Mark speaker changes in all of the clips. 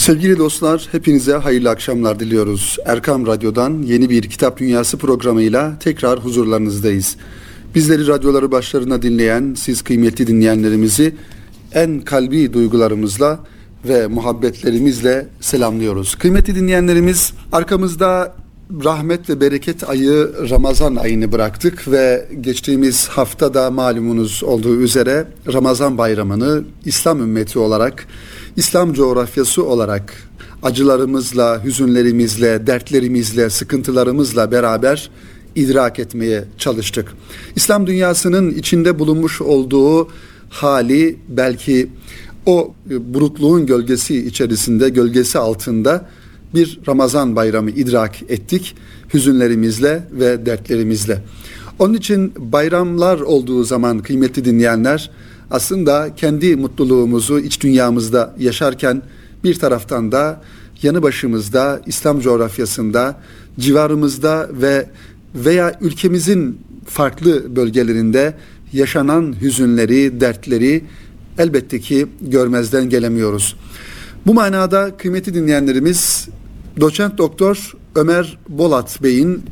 Speaker 1: Sevgili dostlar, hepinize hayırlı akşamlar diliyoruz. Erkam Radyo'dan yeni bir Kitap Dünyası programıyla tekrar huzurlarınızdayız. Bizleri radyoları başlarına dinleyen, siz kıymetli dinleyenlerimizi en kalbi duygularımızla ve muhabbetlerimizle selamlıyoruz. Kıymetli dinleyenlerimiz, arkamızda rahmet ve bereket ayı Ramazan ayını bıraktık ve geçtiğimiz hafta da malumunuz olduğu üzere Ramazan bayramını İslam ümmeti olarak İslam coğrafyası olarak acılarımızla, hüzünlerimizle, dertlerimizle, sıkıntılarımızla beraber idrak etmeye çalıştık. İslam dünyasının içinde bulunmuş olduğu hali belki o burukluğun gölgesi içerisinde, gölgesi altında bir Ramazan bayramı idrak ettik hüzünlerimizle ve dertlerimizle. Onun için bayramlar olduğu zaman kıymetli dinleyenler aslında kendi mutluluğumuzu iç dünyamızda yaşarken bir taraftan da yanı başımızda İslam coğrafyasında civarımızda ve veya ülkemizin farklı bölgelerinde yaşanan hüzünleri, dertleri elbette ki görmezden gelemiyoruz. Bu manada kıymeti dinleyenlerimiz doçent doktor Ömer Bolat Bey'in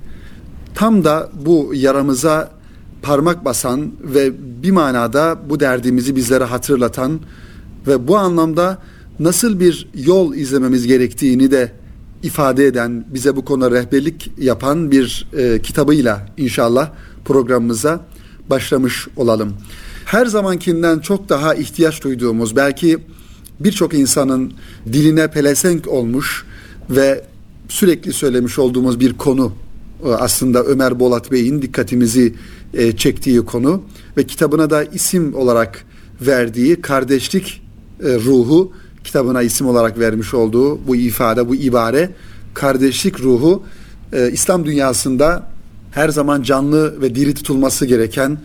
Speaker 1: tam da bu yaramıza parmak basan ve bir manada bu derdimizi bizlere hatırlatan ve bu anlamda nasıl bir yol izlememiz gerektiğini de ifade eden, bize bu konuda rehberlik yapan bir e, kitabıyla inşallah programımıza başlamış olalım. Her zamankinden çok daha ihtiyaç duyduğumuz, belki birçok insanın diline pelesenk olmuş ve sürekli söylemiş olduğumuz bir konu aslında Ömer Bolat Bey'in dikkatimizi e, çektiği konu ve kitabına da isim olarak verdiği kardeşlik e, ruhu kitabına isim olarak vermiş olduğu bu ifade, bu ibare kardeşlik ruhu İslam dünyasında her zaman canlı ve diri tutulması gereken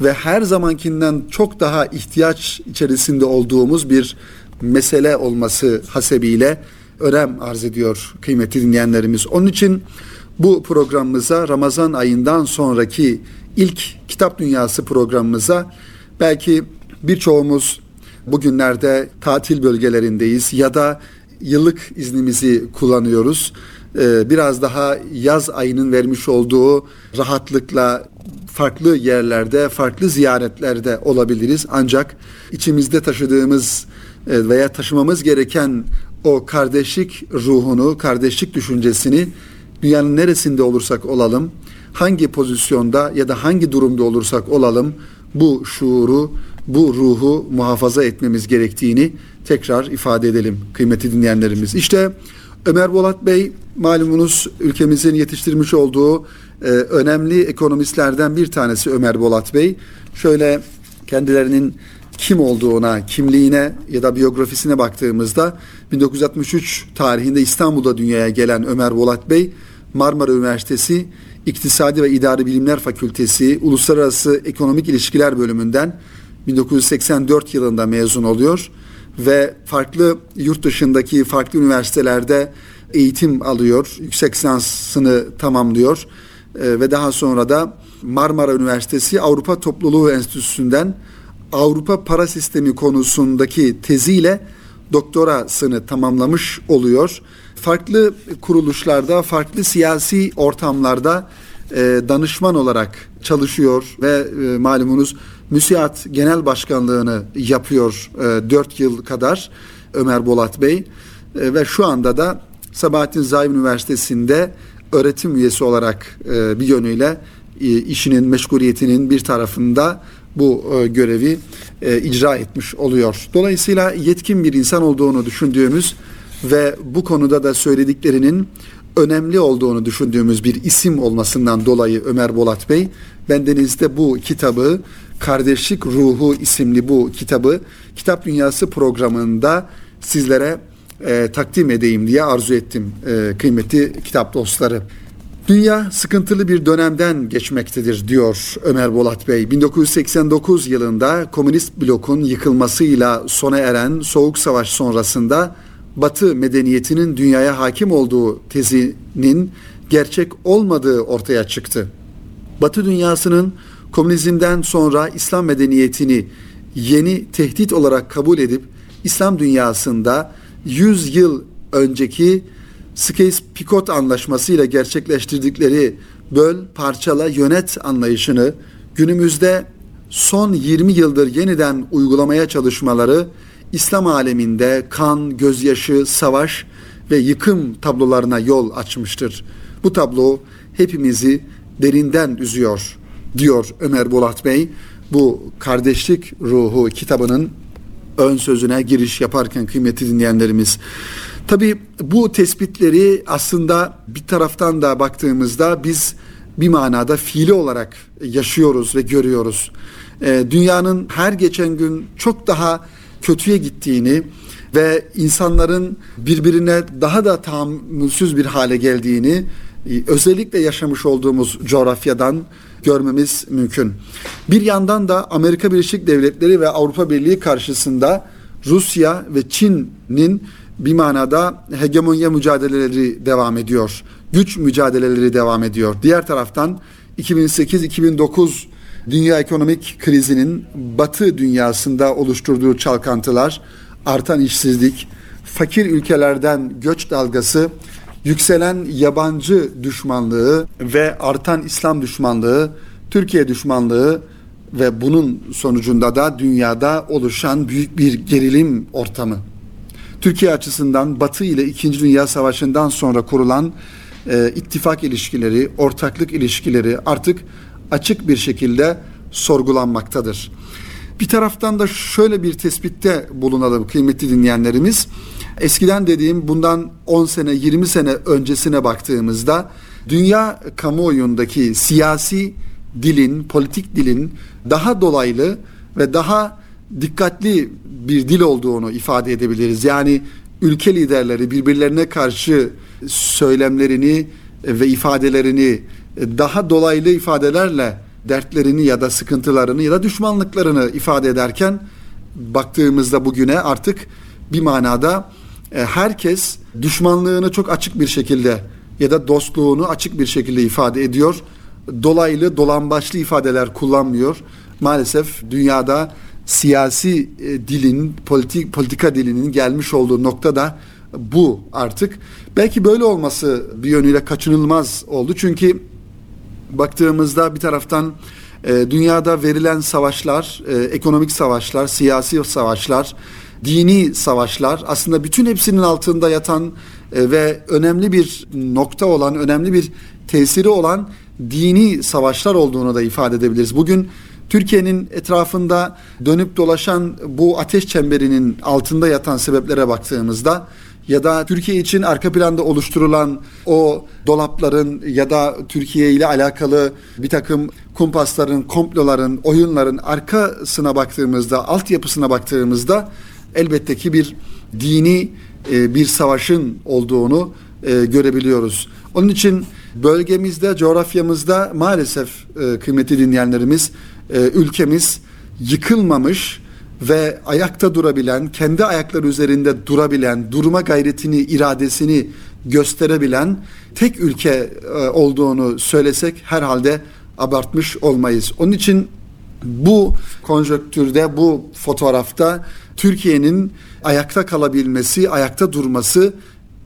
Speaker 1: ve her zamankinden çok daha ihtiyaç içerisinde olduğumuz bir mesele olması hasebiyle önem arz ediyor kıymetli dinleyenlerimiz. Onun için bu programımıza Ramazan ayından sonraki ilk Kitap Dünyası programımıza belki birçoğumuz bugünlerde tatil bölgelerindeyiz ya da yıllık iznimizi kullanıyoruz. Ee, biraz daha yaz ayının vermiş olduğu rahatlıkla farklı yerlerde, farklı ziyaretlerde olabiliriz. Ancak içimizde taşıdığımız e, veya taşımamız gereken o kardeşlik ruhunu, kardeşlik düşüncesini dünyanın neresinde olursak olalım, hangi pozisyonda ya da hangi durumda olursak olalım bu şuuru, bu ruhu muhafaza etmemiz gerektiğini tekrar ifade edelim kıymeti dinleyenlerimiz. İşte Ömer Bolat Bey malumunuz ülkemizin yetiştirmiş olduğu e, önemli ekonomistlerden bir tanesi Ömer Bolat Bey. Şöyle kendilerinin kim olduğuna, kimliğine ya da biyografisine baktığımızda 1963 tarihinde İstanbul'da dünyaya gelen Ömer Bolat Bey Marmara Üniversitesi İktisadi ve İdari Bilimler Fakültesi Uluslararası Ekonomik İlişkiler bölümünden 1984 yılında mezun oluyor ve farklı yurt dışındaki farklı üniversitelerde eğitim alıyor. Yüksek lisansını tamamlıyor ve daha sonra da Marmara Üniversitesi Avrupa Topluluğu Enstitüsü'nden Avrupa para sistemi konusundaki teziyle doktorasını tamamlamış oluyor. Farklı kuruluşlarda, farklı siyasi ortamlarda e, danışman olarak çalışıyor ve e, malumunuz müsiat genel başkanlığını yapıyor e, 4 yıl kadar Ömer Bolat Bey e, ve şu anda da Sabahattin Zaim Üniversitesi'nde öğretim üyesi olarak e, bir yönüyle e, işinin meşguliyetinin bir tarafında bu e, görevi e, icra etmiş oluyor. Dolayısıyla yetkin bir insan olduğunu düşündüğümüz ve bu konuda da söylediklerinin önemli olduğunu düşündüğümüz bir isim olmasından dolayı Ömer Bolat Bey bendenizde bu kitabı Kardeşlik Ruhu isimli bu kitabı Kitap Dünyası programında sizlere e, takdim edeyim diye arzu ettim e, kıymetli kitap dostları. Dünya sıkıntılı bir dönemden geçmektedir diyor Ömer Bolat Bey. 1989 yılında komünist blokun yıkılmasıyla sona eren Soğuk Savaş sonrasında Batı medeniyetinin dünyaya hakim olduğu tezinin gerçek olmadığı ortaya çıktı. Batı dünyasının komünizmden sonra İslam medeniyetini yeni tehdit olarak kabul edip İslam dünyasında 100 yıl önceki Sykes-Picot Anlaşması ile gerçekleştirdikleri böl, parçala, yönet anlayışını günümüzde son 20 yıldır yeniden uygulamaya çalışmaları İslam aleminde kan, gözyaşı, savaş ve yıkım tablolarına yol açmıştır. Bu tablo hepimizi derinden üzüyor diyor Ömer Bolat Bey. Bu kardeşlik ruhu kitabının ön sözüne giriş yaparken kıymetli dinleyenlerimiz. Tabi bu tespitleri aslında bir taraftan da baktığımızda biz bir manada fiili olarak yaşıyoruz ve görüyoruz. Ee, dünyanın her geçen gün çok daha kötüye gittiğini ve insanların birbirine daha da tahammülsüz bir hale geldiğini e, özellikle yaşamış olduğumuz coğrafyadan görmemiz mümkün. Bir yandan da Amerika Birleşik Devletleri ve Avrupa Birliği karşısında Rusya ve Çin'in bir manada hegemonya mücadeleleri devam ediyor. Güç mücadeleleri devam ediyor. Diğer taraftan 2008-2009 dünya ekonomik krizinin batı dünyasında oluşturduğu çalkantılar, artan işsizlik, fakir ülkelerden göç dalgası, yükselen yabancı düşmanlığı ve artan İslam düşmanlığı, Türkiye düşmanlığı ve bunun sonucunda da dünyada oluşan büyük bir gerilim ortamı. Türkiye açısından Batı ile İkinci Dünya Savaşı'ndan sonra kurulan e, ittifak ilişkileri, ortaklık ilişkileri artık açık bir şekilde sorgulanmaktadır. Bir taraftan da şöyle bir tespitte bulunalım kıymetli dinleyenlerimiz. Eskiden dediğim bundan 10 sene 20 sene öncesine baktığımızda dünya kamuoyundaki siyasi dilin, politik dilin daha dolaylı ve daha dikkatli bir dil olduğunu ifade edebiliriz. Yani ülke liderleri birbirlerine karşı söylemlerini ve ifadelerini daha dolaylı ifadelerle dertlerini ya da sıkıntılarını ya da düşmanlıklarını ifade ederken baktığımızda bugüne artık bir manada e, herkes düşmanlığını çok açık bir şekilde ya da dostluğunu açık bir şekilde ifade ediyor. Dolaylı, dolambaçlı ifadeler kullanmıyor. Maalesef dünyada siyasi e, dilin, politik politika dilinin gelmiş olduğu nokta da bu artık. Belki böyle olması bir yönüyle kaçınılmaz oldu. Çünkü baktığımızda bir taraftan e, dünyada verilen savaşlar, e, ekonomik savaşlar, siyasi savaşlar, dini savaşlar aslında bütün hepsinin altında yatan e, ve önemli bir nokta olan, önemli bir tesiri olan dini savaşlar olduğunu da ifade edebiliriz. Bugün Türkiye'nin etrafında dönüp dolaşan bu ateş çemberinin altında yatan sebeplere baktığımızda ya da Türkiye için arka planda oluşturulan o dolapların ya da Türkiye ile alakalı bir takım kumpasların, komploların, oyunların arkasına baktığımızda, altyapısına baktığımızda elbette ki bir dini e, bir savaşın olduğunu e, görebiliyoruz. Onun için bölgemizde, coğrafyamızda maalesef e, kıymetli dinleyenlerimiz ülkemiz yıkılmamış, ve ayakta durabilen, kendi ayakları üzerinde durabilen, durma gayretini, iradesini gösterebilen tek ülke e, olduğunu söylesek herhalde abartmış olmayız. Onun için bu konjöktürde, bu fotoğrafta Türkiye'nin ayakta kalabilmesi, ayakta durması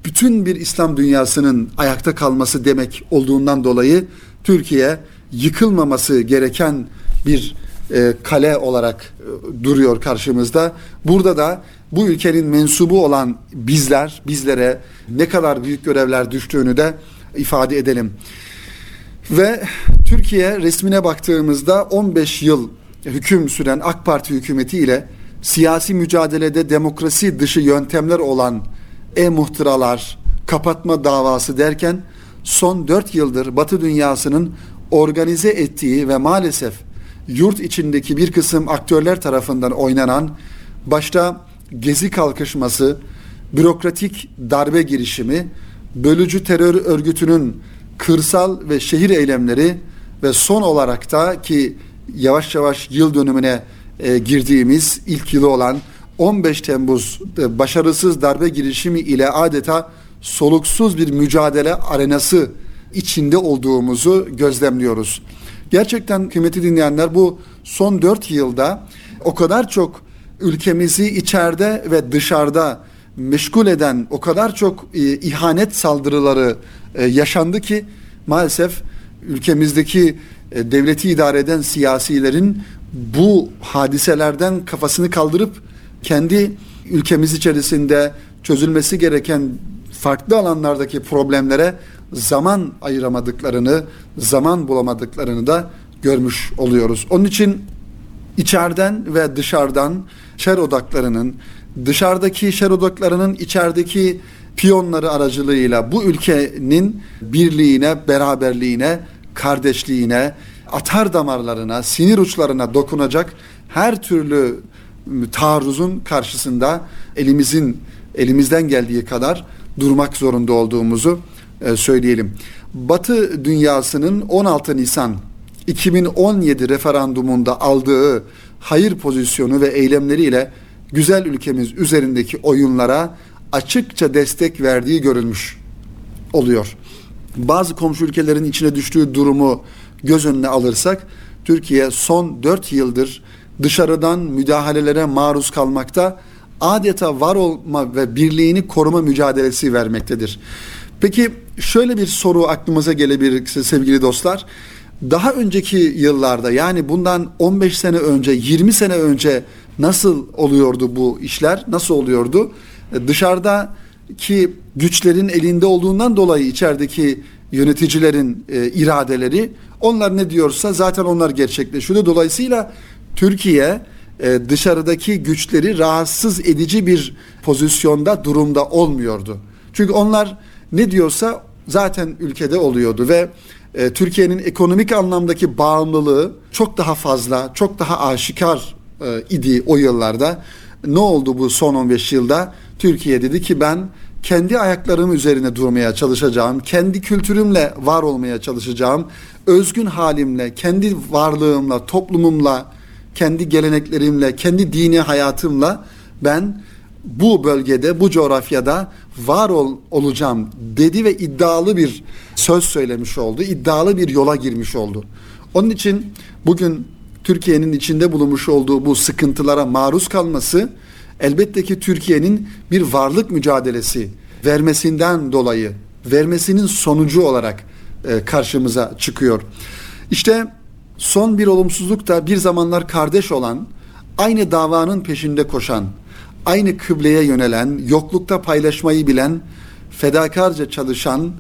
Speaker 1: bütün bir İslam dünyasının ayakta kalması demek olduğundan dolayı Türkiye yıkılmaması gereken bir e, kale olarak e, duruyor karşımızda. Burada da bu ülkenin mensubu olan bizler, bizlere ne kadar büyük görevler düştüğünü de ifade edelim. Ve Türkiye resmine baktığımızda 15 yıl hüküm süren AK Parti hükümeti ile siyasi mücadelede demokrasi dışı yöntemler olan e-muhtıralar, kapatma davası derken son 4 yıldır Batı dünyasının organize ettiği ve maalesef yurt içindeki bir kısım aktörler tarafından oynanan başta gezi kalkışması, bürokratik darbe girişimi, bölücü terör örgütünün kırsal ve şehir eylemleri ve son olarak da ki yavaş yavaş yıl dönümüne e, girdiğimiz ilk yılı olan 15 Temmuz e, başarısız darbe girişimi ile adeta soluksuz bir mücadele arenası içinde olduğumuzu gözlemliyoruz. Gerçekten kıymeti dinleyenler bu son dört yılda o kadar çok ülkemizi içeride ve dışarıda meşgul eden o kadar çok e, ihanet saldırıları e, yaşandı ki maalesef ülkemizdeki e, devleti idare eden siyasilerin bu hadiselerden kafasını kaldırıp kendi ülkemiz içerisinde çözülmesi gereken farklı alanlardaki problemlere zaman ayıramadıklarını, zaman bulamadıklarını da görmüş oluyoruz. Onun için içeriden ve dışarıdan şer odaklarının, dışarıdaki şer odaklarının içerideki piyonları aracılığıyla bu ülkenin birliğine, beraberliğine, kardeşliğine, atar damarlarına, sinir uçlarına dokunacak her türlü taarruzun karşısında elimizin elimizden geldiği kadar durmak zorunda olduğumuzu söyleyelim. Batı dünyasının 16 Nisan 2017 referandumunda aldığı hayır pozisyonu ve eylemleriyle güzel ülkemiz üzerindeki oyunlara açıkça destek verdiği görülmüş oluyor. Bazı komşu ülkelerin içine düştüğü durumu göz önüne alırsak Türkiye son 4 yıldır dışarıdan müdahalelere maruz kalmakta adeta var olma ve birliğini koruma mücadelesi vermektedir. Peki şöyle bir soru aklımıza gelebilir sevgili dostlar. Daha önceki yıllarda yani bundan 15 sene önce 20 sene önce nasıl oluyordu bu işler? Nasıl oluyordu? Dışarıdaki güçlerin elinde olduğundan dolayı içerideki yöneticilerin e, iradeleri onlar ne diyorsa zaten onlar gerçekleşiyordu. Dolayısıyla Türkiye e, dışarıdaki güçleri rahatsız edici bir pozisyonda durumda olmuyordu. Çünkü onlar ne diyorsa zaten ülkede oluyordu ve e, Türkiye'nin ekonomik anlamdaki bağımlılığı çok daha fazla, çok daha aşikar e, idi o yıllarda. Ne oldu bu son 15 yılda? Türkiye dedi ki ben kendi ayaklarım üzerine durmaya çalışacağım, kendi kültürümle var olmaya çalışacağım, özgün halimle, kendi varlığımla, toplumumla, kendi geleneklerimle, kendi dini hayatımla ben bu bölgede, bu coğrafyada var ol, olacağım dedi ve iddialı bir söz söylemiş oldu. iddialı bir yola girmiş oldu. Onun için bugün Türkiye'nin içinde bulunmuş olduğu bu sıkıntılara maruz kalması elbette ki Türkiye'nin bir varlık mücadelesi vermesinden dolayı, vermesinin sonucu olarak e, karşımıza çıkıyor. İşte son bir olumsuzluk da bir zamanlar kardeş olan, aynı davanın peşinde koşan, aynı kıbleye yönelen, yoklukta paylaşmayı bilen, fedakarca çalışan,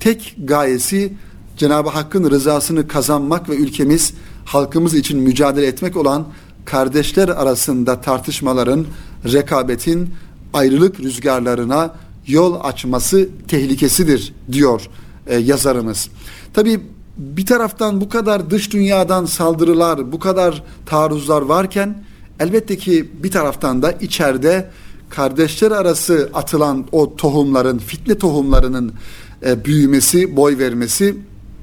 Speaker 1: tek gayesi Cenab-ı Hakk'ın rızasını kazanmak ve ülkemiz, halkımız için mücadele etmek olan kardeşler arasında tartışmaların, rekabetin, ayrılık rüzgarlarına yol açması tehlikesidir diyor e, yazarımız. Tabi bir taraftan bu kadar dış dünyadan saldırılar, bu kadar taarruzlar varken elbette ki bir taraftan da içeride kardeşler arası atılan o tohumların, fitne tohumlarının e, büyümesi, boy vermesi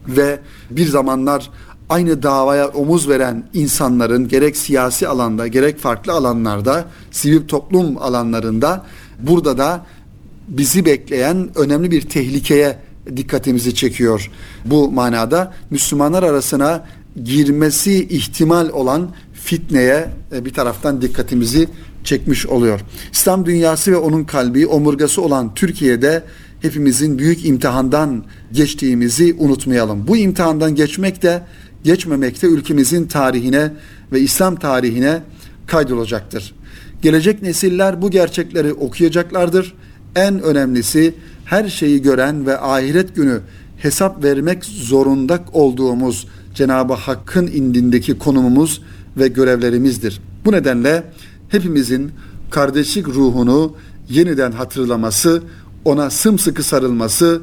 Speaker 1: ve bir zamanlar aynı davaya omuz veren insanların gerek siyasi alanda gerek farklı alanlarda, sivil toplum alanlarında burada da bizi bekleyen önemli bir tehlikeye dikkatimizi çekiyor. Bu manada Müslümanlar arasına girmesi ihtimal olan fitneye e, bir taraftan dikkatimizi çekmiş oluyor. İslam dünyası ve onun kalbi omurgası olan Türkiye'de hepimizin büyük imtihandan geçtiğimizi unutmayalım. Bu imtihandan geçmek de geçmemek de ülkemizin tarihine ve İslam tarihine kaydolacaktır. Gelecek nesiller bu gerçekleri okuyacaklardır. En önemlisi her şeyi gören ve ahiret günü hesap vermek zorunda olduğumuz Cenab-ı Hakk'ın indindeki konumumuz ve görevlerimizdir. Bu nedenle hepimizin kardeşlik ruhunu yeniden hatırlaması, ona sımsıkı sarılması,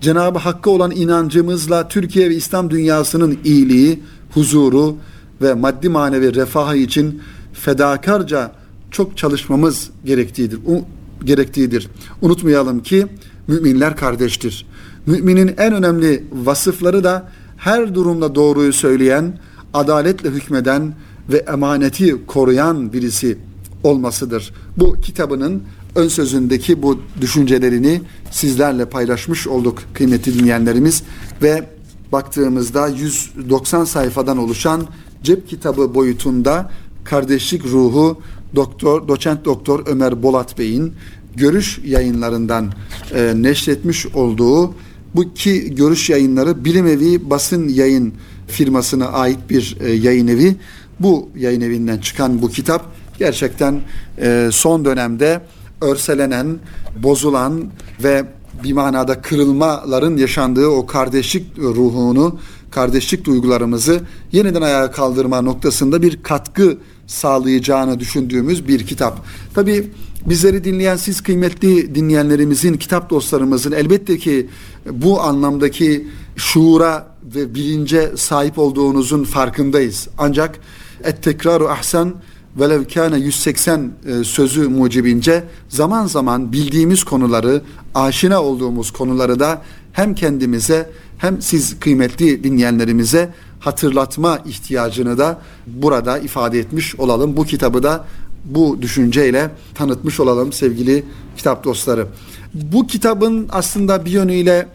Speaker 1: Cenab-ı Hakk'a olan inancımızla Türkiye ve İslam dünyasının iyiliği, huzuru ve maddi manevi refahı için fedakarca çok çalışmamız gerektiğidir. U, gerektiğidir. Unutmayalım ki müminler kardeştir. Müminin en önemli vasıfları da her durumda doğruyu söyleyen, adaletle hükmeden ve emaneti koruyan birisi olmasıdır. Bu kitabının ön sözündeki bu düşüncelerini sizlerle paylaşmış olduk kıymetli dinleyenlerimiz ve baktığımızda 190 sayfadan oluşan cep kitabı boyutunda kardeşlik ruhu doktor doçent doktor Ömer Bolat Bey'in Görüş yayınlarından e, neşretmiş olduğu bu ki görüş yayınları Bilim Evi basın yayın firmasına ait bir e, yayın evi. Bu yayın evinden çıkan bu kitap gerçekten e, son dönemde örselenen, bozulan ve bir manada kırılmaların yaşandığı o kardeşlik ruhunu, kardeşlik duygularımızı yeniden ayağa kaldırma noktasında bir katkı sağlayacağını düşündüğümüz bir kitap. Tabi bizleri dinleyen siz kıymetli dinleyenlerimizin, kitap dostlarımızın elbette ki bu anlamdaki şuura ve bilince sahip olduğunuzun farkındayız. Ancak et tekraru ahsen velev kâne 180 e, sözü mucibince zaman zaman bildiğimiz konuları, aşina olduğumuz konuları da hem kendimize hem siz kıymetli dinleyenlerimize hatırlatma ihtiyacını da burada ifade etmiş olalım. Bu kitabı da bu düşünceyle tanıtmış olalım sevgili kitap dostları. Bu kitabın aslında bir yönüyle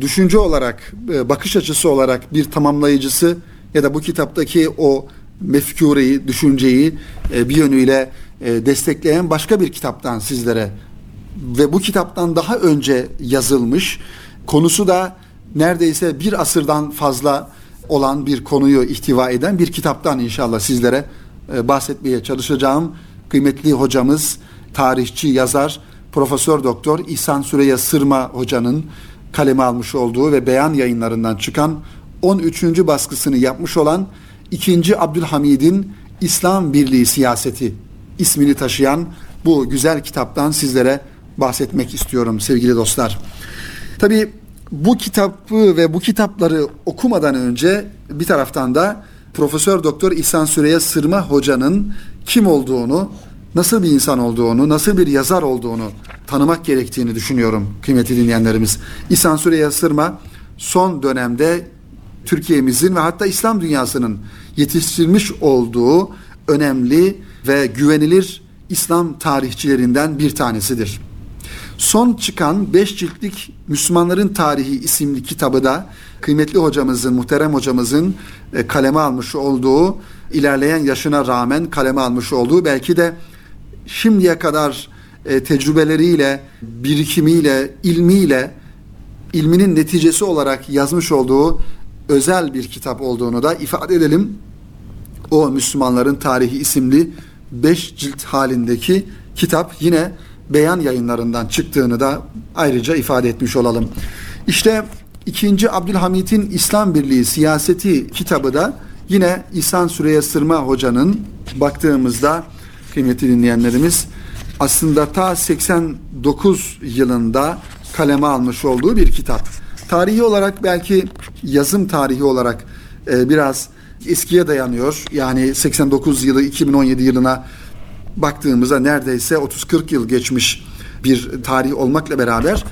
Speaker 1: düşünce olarak, e, bakış açısı olarak bir tamamlayıcısı ya da bu kitaptaki o mefkureyi, düşünceyi e, bir yönüyle e, destekleyen başka bir kitaptan sizlere ve bu kitaptan daha önce yazılmış konusu da neredeyse bir asırdan fazla olan bir konuyu ihtiva eden bir kitaptan inşallah sizlere bahsetmeye çalışacağım. Kıymetli hocamız, tarihçi, yazar, Profesör Doktor İhsan Süreyya Sırma hocanın kaleme almış olduğu ve beyan yayınlarından çıkan 13. baskısını yapmış olan 2. Abdülhamid'in İslam Birliği Siyaseti ismini taşıyan bu güzel kitaptan sizlere bahsetmek istiyorum sevgili dostlar. Tabi bu kitabı ve bu kitapları okumadan önce bir taraftan da Profesör Doktor İhsan Süreyya Sırma hocanın kim olduğunu, nasıl bir insan olduğunu, nasıl bir yazar olduğunu tanımak gerektiğini düşünüyorum kıymetli dinleyenlerimiz. İhsan Süreyya Sırma son dönemde Türkiye'mizin ve hatta İslam dünyasının yetiştirmiş olduğu önemli ve güvenilir İslam tarihçilerinden bir tanesidir. Son çıkan 5 ciltlik Müslümanların Tarihi isimli kitabı da kıymetli hocamızın, muhterem hocamızın e, kaleme almış olduğu, ilerleyen yaşına rağmen kaleme almış olduğu belki de şimdiye kadar e, tecrübeleriyle, birikimiyle, ilmiyle, ilminin neticesi olarak yazmış olduğu özel bir kitap olduğunu da ifade edelim. O Müslümanların Tarihi isimli 5 cilt halindeki kitap yine beyan yayınlarından çıktığını da ayrıca ifade etmiş olalım. İşte 2. Abdülhamit'in İslam Birliği Siyaseti kitabı da yine İhsan Süreyya Sırma Hoca'nın baktığımızda kıymetli dinleyenlerimiz aslında ta 89 yılında kaleme almış olduğu bir kitap. Tarihi olarak belki yazım tarihi olarak e, biraz eskiye dayanıyor. Yani 89 yılı 2017 yılına baktığımızda neredeyse 30-40 yıl geçmiş bir tarih olmakla beraber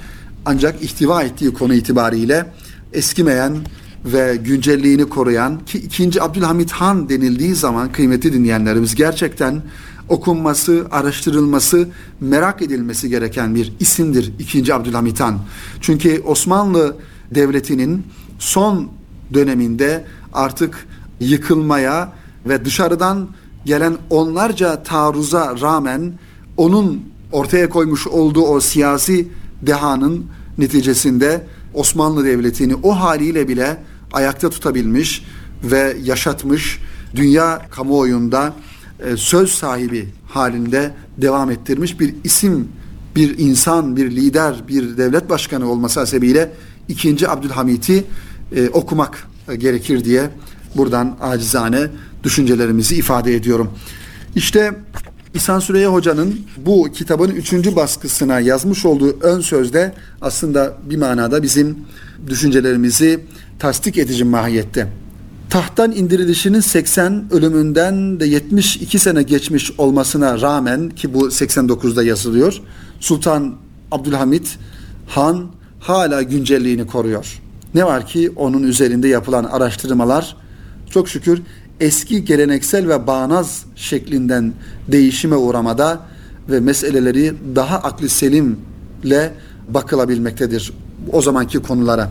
Speaker 1: ancak ihtiva ettiği konu itibariyle eskimeyen ve güncelliğini koruyan ki 2. Abdülhamit Han denildiği zaman kıymeti dinleyenlerimiz gerçekten okunması, araştırılması, merak edilmesi gereken bir isimdir 2. Abdülhamit Han. Çünkü Osmanlı Devleti'nin son döneminde artık yıkılmaya ve dışarıdan gelen onlarca taarruza rağmen onun ortaya koymuş olduğu o siyasi dehanın neticesinde Osmanlı Devleti'ni o haliyle bile ayakta tutabilmiş ve yaşatmış dünya kamuoyunda e, söz sahibi halinde devam ettirmiş bir isim, bir insan, bir lider, bir devlet başkanı olması hasebiyle 2. Abdülhamit'i e, okumak gerekir diye buradan acizane düşüncelerimizi ifade ediyorum. İşte İhsan Süreyya Hoca'nın bu kitabın üçüncü baskısına yazmış olduğu ön sözde aslında bir manada bizim düşüncelerimizi tasdik edici mahiyette. Tahttan indirilişinin 80 ölümünden de 72 sene geçmiş olmasına rağmen ki bu 89'da yazılıyor. Sultan Abdülhamit Han hala güncelliğini koruyor. Ne var ki onun üzerinde yapılan araştırmalar çok şükür eski geleneksel ve bağnaz şeklinden değişime uğramada ve meseleleri daha aklı selimle bakılabilmektedir o zamanki konulara.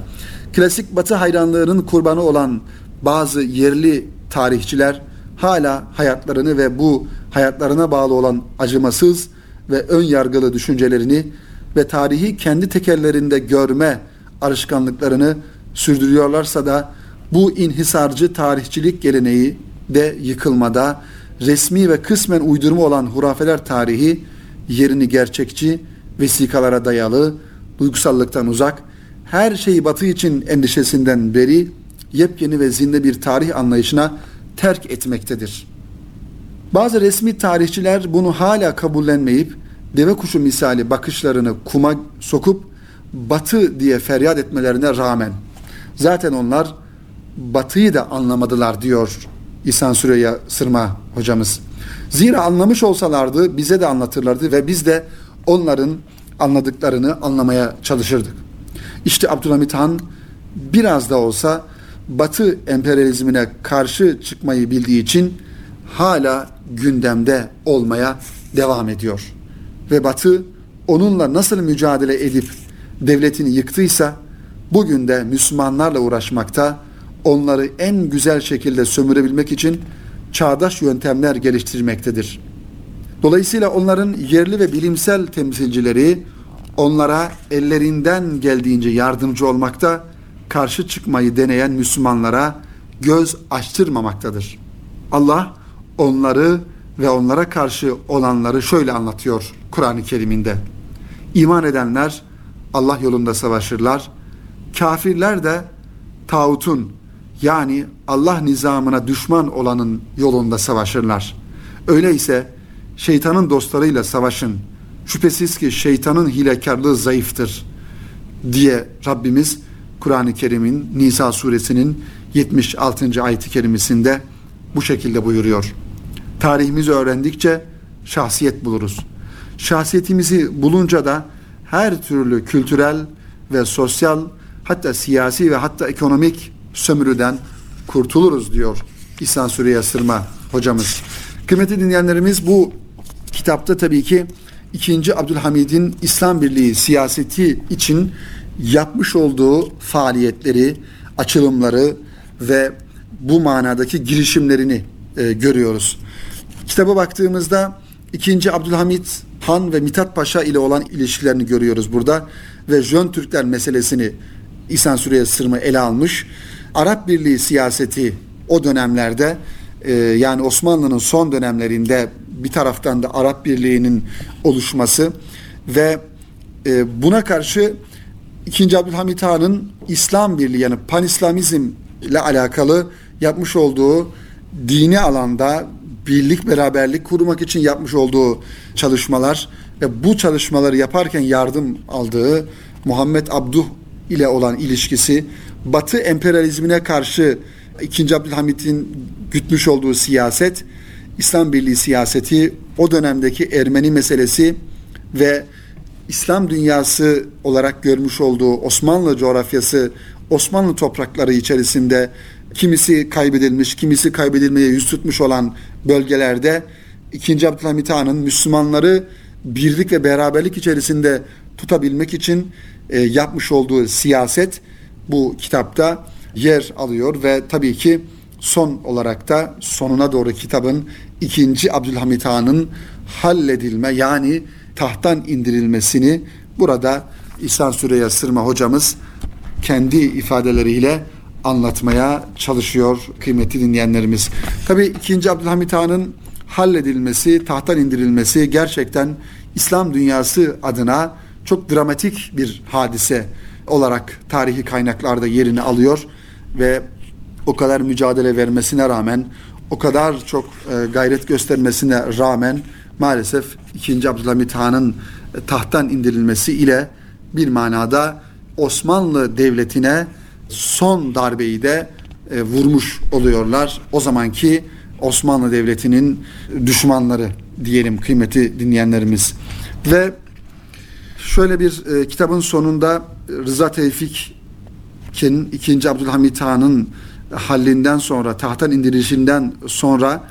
Speaker 1: Klasik Batı hayranlığının kurbanı olan bazı yerli tarihçiler hala hayatlarını ve bu hayatlarına bağlı olan acımasız ve ön yargılı düşüncelerini ve tarihi kendi tekerlerinde görme alışkanlıklarını sürdürüyorlarsa da bu inhisarcı tarihçilik geleneği de yıkılmada resmi ve kısmen uydurma olan hurafeler tarihi yerini gerçekçi, vesikalara dayalı, duygusallıktan uzak, her şeyi batı için endişesinden beri, yepyeni ve zinde bir tarih anlayışına terk etmektedir. Bazı resmi tarihçiler bunu hala kabullenmeyip, deve kuşu misali bakışlarını kuma sokup, batı diye feryat etmelerine rağmen, zaten onlar batıyı da anlamadılar diyor İhsan Süreyya Sırma hocamız. Zira anlamış olsalardı bize de anlatırlardı ve biz de onların anladıklarını anlamaya çalışırdık. İşte Abdülhamit Han biraz da olsa Batı emperyalizmine karşı çıkmayı bildiği için hala gündemde olmaya devam ediyor. Ve Batı onunla nasıl mücadele edip devletini yıktıysa bugün de Müslümanlarla uğraşmakta, onları en güzel şekilde sömürebilmek için çağdaş yöntemler geliştirmektedir. Dolayısıyla onların yerli ve bilimsel temsilcileri onlara ellerinden geldiğince yardımcı olmakta, karşı çıkmayı deneyen Müslümanlara göz açtırmamaktadır. Allah onları ve onlara karşı olanları şöyle anlatıyor Kur'an-ı Kerim'inde. İman edenler Allah yolunda savaşırlar. Kafirler de tağutun yani Allah nizamına düşman olanın yolunda savaşırlar. Öyleyse şeytanın dostlarıyla savaşın. Şüphesiz ki şeytanın hilekarlığı zayıftır diye Rabbimiz Kur'an-ı Kerim'in Nisa suresinin 76. ayet-i kerimesinde bu şekilde buyuruyor. Tarihimizi öğrendikçe şahsiyet buluruz. Şahsiyetimizi bulunca da her türlü kültürel ve sosyal hatta siyasi ve hatta ekonomik sömürüden kurtuluruz diyor İhsan Süreyya Sırma hocamız. Kıymetli dinleyenlerimiz bu kitapta tabii ki 2. Abdülhamid'in İslam Birliği siyaseti için yapmış olduğu faaliyetleri, açılımları ve bu manadaki girişimlerini e, görüyoruz. Kitaba baktığımızda 2. Abdülhamit Han ve Mithat Paşa ile olan ilişkilerini görüyoruz burada ve Jön Türkler meselesini İhsan Süreyya Sırmı ele almış. Arap Birliği siyaseti o dönemlerde e, yani Osmanlı'nın son dönemlerinde bir taraftan da Arap Birliği'nin oluşması ve e, buna karşı 2. Abdülhamit Han'ın İslam Birliği yani Panislamizm ile alakalı yapmış olduğu dini alanda birlik beraberlik kurmak için yapmış olduğu çalışmalar ve bu çalışmaları yaparken yardım aldığı Muhammed Abduh ile olan ilişkisi Batı emperyalizmine karşı 2. Abdülhamit'in gütmüş olduğu siyaset, İslam Birliği siyaseti, o dönemdeki Ermeni meselesi ve İslam dünyası olarak görmüş olduğu Osmanlı coğrafyası, Osmanlı toprakları içerisinde kimisi kaybedilmiş, kimisi kaybedilmeye yüz tutmuş olan bölgelerde 2. Abdülhamit Han'ın Müslümanları birlik ve beraberlik içerisinde tutabilmek için e, yapmış olduğu siyaset bu kitapta yer alıyor ve tabii ki son olarak da sonuna doğru kitabın ikinci Abdülhamit Han'ın halledilme yani tahttan indirilmesini burada İhsan Süreyya Sırma hocamız kendi ifadeleriyle anlatmaya çalışıyor kıymetli dinleyenlerimiz. Tabi 2. Abdülhamit Han'ın halledilmesi, tahttan indirilmesi gerçekten İslam dünyası adına çok dramatik bir hadise olarak tarihi kaynaklarda yerini alıyor ve o kadar mücadele vermesine rağmen, o kadar çok e, gayret göstermesine rağmen maalesef 2. Abdülhamit Han'ın tahttan indirilmesi ile bir manada Osmanlı Devleti'ne son darbeyi de e, vurmuş oluyorlar. O zamanki Osmanlı Devleti'nin düşmanları diyelim kıymeti dinleyenlerimiz. Ve şöyle bir e, kitabın sonunda Rıza Tevfik'in 2. Abdülhamit Han'ın hallinden sonra, tahttan indirilişinden sonra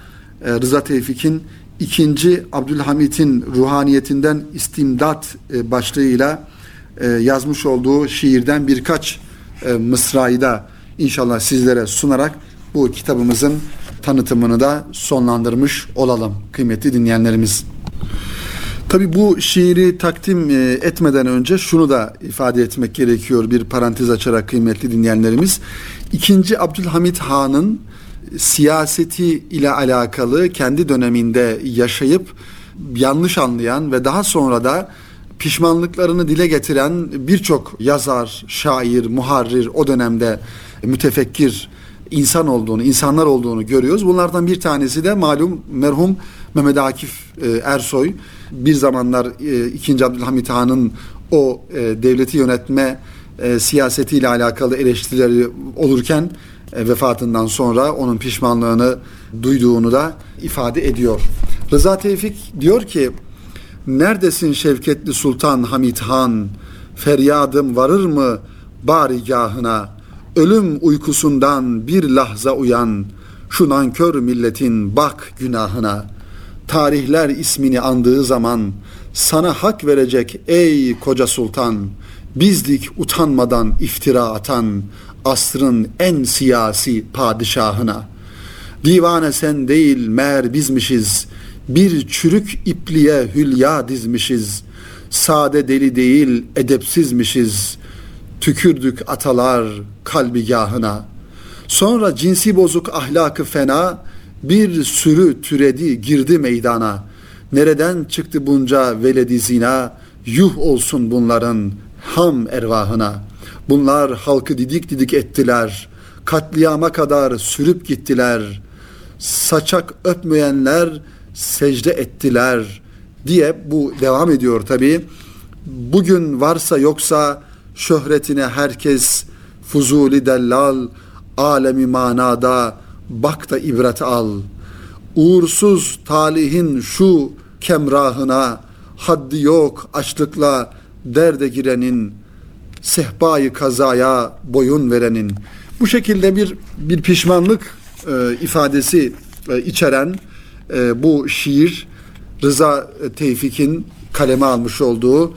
Speaker 1: e, Rıza Tevfik'in 2. Abdülhamit'in ruhaniyetinden istimdat e, başlığıyla e, yazmış olduğu şiirden birkaç e, mısrayı da inşallah sizlere sunarak bu kitabımızın tanıtımını da sonlandırmış olalım kıymetli dinleyenlerimiz. Tabi bu şiiri takdim etmeden önce şunu da ifade etmek gerekiyor bir parantez açarak kıymetli dinleyenlerimiz. İkinci Abdülhamit Han'ın siyaseti ile alakalı kendi döneminde yaşayıp yanlış anlayan ve daha sonra da pişmanlıklarını dile getiren birçok yazar, şair, muharrir o dönemde mütefekkir insan olduğunu, insanlar olduğunu görüyoruz. Bunlardan bir tanesi de malum merhum Mehmet Akif e, Ersoy. Bir zamanlar e, 2. Abdülhamit Han'ın o e, devleti yönetme e, siyasetiyle alakalı eleştirileri olurken e, vefatından sonra onun pişmanlığını duyduğunu da ifade ediyor. Rıza Tevfik diyor ki Neredesin Şevketli Sultan Hamit Han? Feryadım varır mı barigahına? Ölüm uykusundan bir lahza uyan, şu nankör milletin bak günahına. Tarihler ismini andığı zaman sana hak verecek ey koca sultan. Bizdik utanmadan iftira atan asrın en siyasi padişahına. Divane sen değil mer bizmişiz. Bir çürük ipliğe hülya dizmişiz. Sade deli değil edepsizmişiz. Tükürdük atalar kalbigahına. Sonra cinsi bozuk ahlakı fena bir sürü türedi girdi meydana. Nereden çıktı bunca veledi zina? Yuh olsun bunların ham ervahına. Bunlar halkı didik didik ettiler. Katliama kadar sürüp gittiler. Saçak öpmeyenler secde ettiler diye bu devam ediyor tabi. Bugün varsa yoksa şöhretine herkes fuzuli dellal, alemi manada bak da ibret al. Uğursuz talihin şu kemrahına haddi yok açlıkla derde girenin sehbayı kazaya boyun verenin bu şekilde bir bir pişmanlık e, ifadesi e, içeren e, bu şiir Rıza Tevfik'in kaleme almış olduğu e,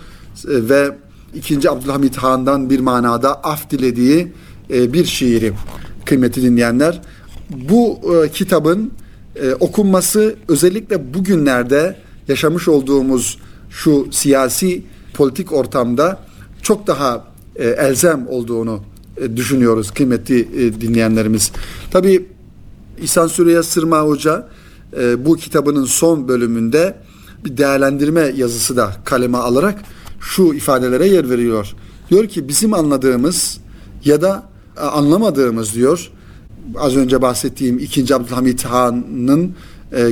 Speaker 1: ve 2. Abdülhamit Han'dan bir manada af dilediği e, bir şiiri kıymeti dinleyenler. Bu e, kitabın e, okunması özellikle bugünlerde yaşamış olduğumuz şu siyasi politik ortamda çok daha e, elzem olduğunu e, düşünüyoruz kıymetli e, dinleyenlerimiz. Tabi İhsan Süreyya Sırma Hoca bu kitabının son bölümünde bir değerlendirme yazısı da kaleme alarak şu ifadelere yer veriyor. Diyor ki bizim anladığımız ya da anlamadığımız diyor az önce bahsettiğim 2. Abdülhamit Han'ın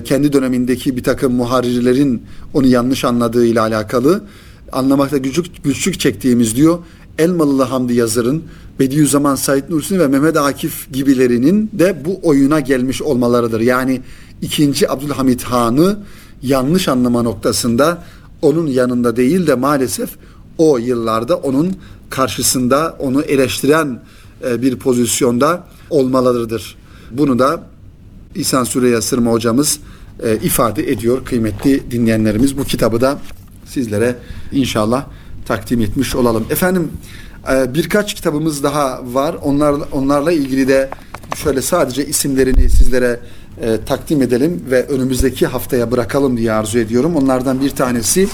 Speaker 1: kendi dönemindeki bir takım muharirlerin onu yanlış anladığı ile alakalı anlamakta güçlük, güçlük çektiğimiz diyor. Elmalılı Hamdi Yazır'ın Bediüzzaman Said Nursi ve Mehmet Akif gibilerinin de bu oyuna gelmiş olmalarıdır. Yani 2. Abdülhamit Han'ı yanlış anlama noktasında onun yanında değil de maalesef o yıllarda onun karşısında onu eleştiren e, bir pozisyonda olmalıdır. Bunu da İhsan Süreyya Sırma hocamız e, ifade ediyor kıymetli dinleyenlerimiz. Bu kitabı da sizlere inşallah takdim etmiş olalım. Efendim e, birkaç kitabımız daha var. Onlar onlarla ilgili de şöyle sadece isimlerini sizlere e, takdim edelim ve önümüzdeki haftaya bırakalım diye arzu ediyorum. Onlardan bir tanesi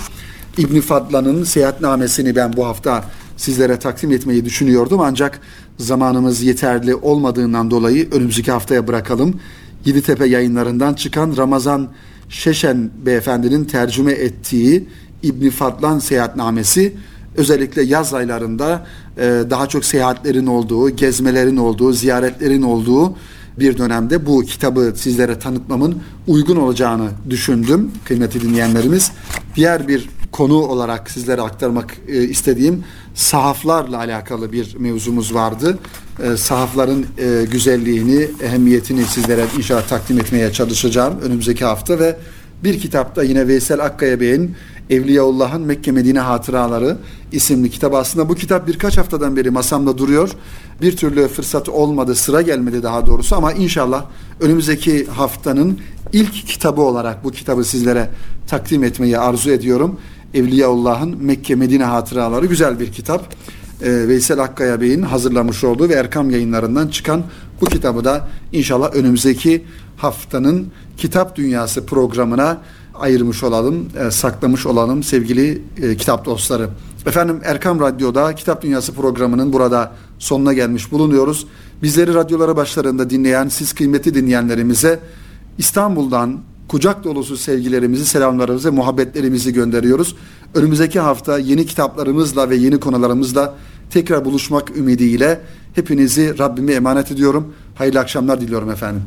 Speaker 1: İbn Fadlan'ın seyahatnamesini ben bu hafta sizlere takdim etmeyi düşünüyordum ancak zamanımız yeterli olmadığından dolayı önümüzdeki haftaya bırakalım. Yeditepe yayınlarından çıkan Ramazan Şeşen beyefendinin tercüme ettiği İbn Fadlan seyahatnamesi özellikle yaz aylarında e, daha çok seyahatlerin olduğu, gezmelerin olduğu, ziyaretlerin olduğu bir dönemde bu kitabı sizlere tanıtmamın uygun olacağını düşündüm kıymetli dinleyenlerimiz. Diğer bir konu olarak sizlere aktarmak e, istediğim sahaflarla alakalı bir mevzumuz vardı. E, sahafların e, güzelliğini, ehemmiyetini sizlere inşallah takdim etmeye çalışacağım önümüzdeki hafta ve bir kitapta yine Veysel Akkaya Bey'in Evliyaullah'ın Mekke Medine Hatıraları isimli kitap. Aslında bu kitap birkaç haftadan beri masamda duruyor. Bir türlü fırsat olmadı, sıra gelmedi daha doğrusu ama inşallah önümüzdeki haftanın ilk kitabı olarak bu kitabı sizlere takdim etmeyi arzu ediyorum. Evliyaullah'ın Mekke Medine Hatıraları güzel bir kitap. Ee, Veysel Akkaya Bey'in hazırlamış olduğu ve Erkam yayınlarından çıkan bu kitabı da inşallah önümüzdeki haftanın Kitap Dünyası programına ayırmış olalım, e, saklamış olalım sevgili e, kitap dostları. Efendim Erkam Radyo'da Kitap Dünyası programının burada sonuna gelmiş bulunuyoruz. Bizleri radyolara başlarında dinleyen siz kıymetli dinleyenlerimize İstanbul'dan kucak dolusu sevgilerimizi, selamlarımızı, muhabbetlerimizi gönderiyoruz. Önümüzdeki hafta yeni kitaplarımızla ve yeni konularımızla tekrar buluşmak ümidiyle hepinizi Rabbime emanet ediyorum. Hayırlı akşamlar diliyorum efendim.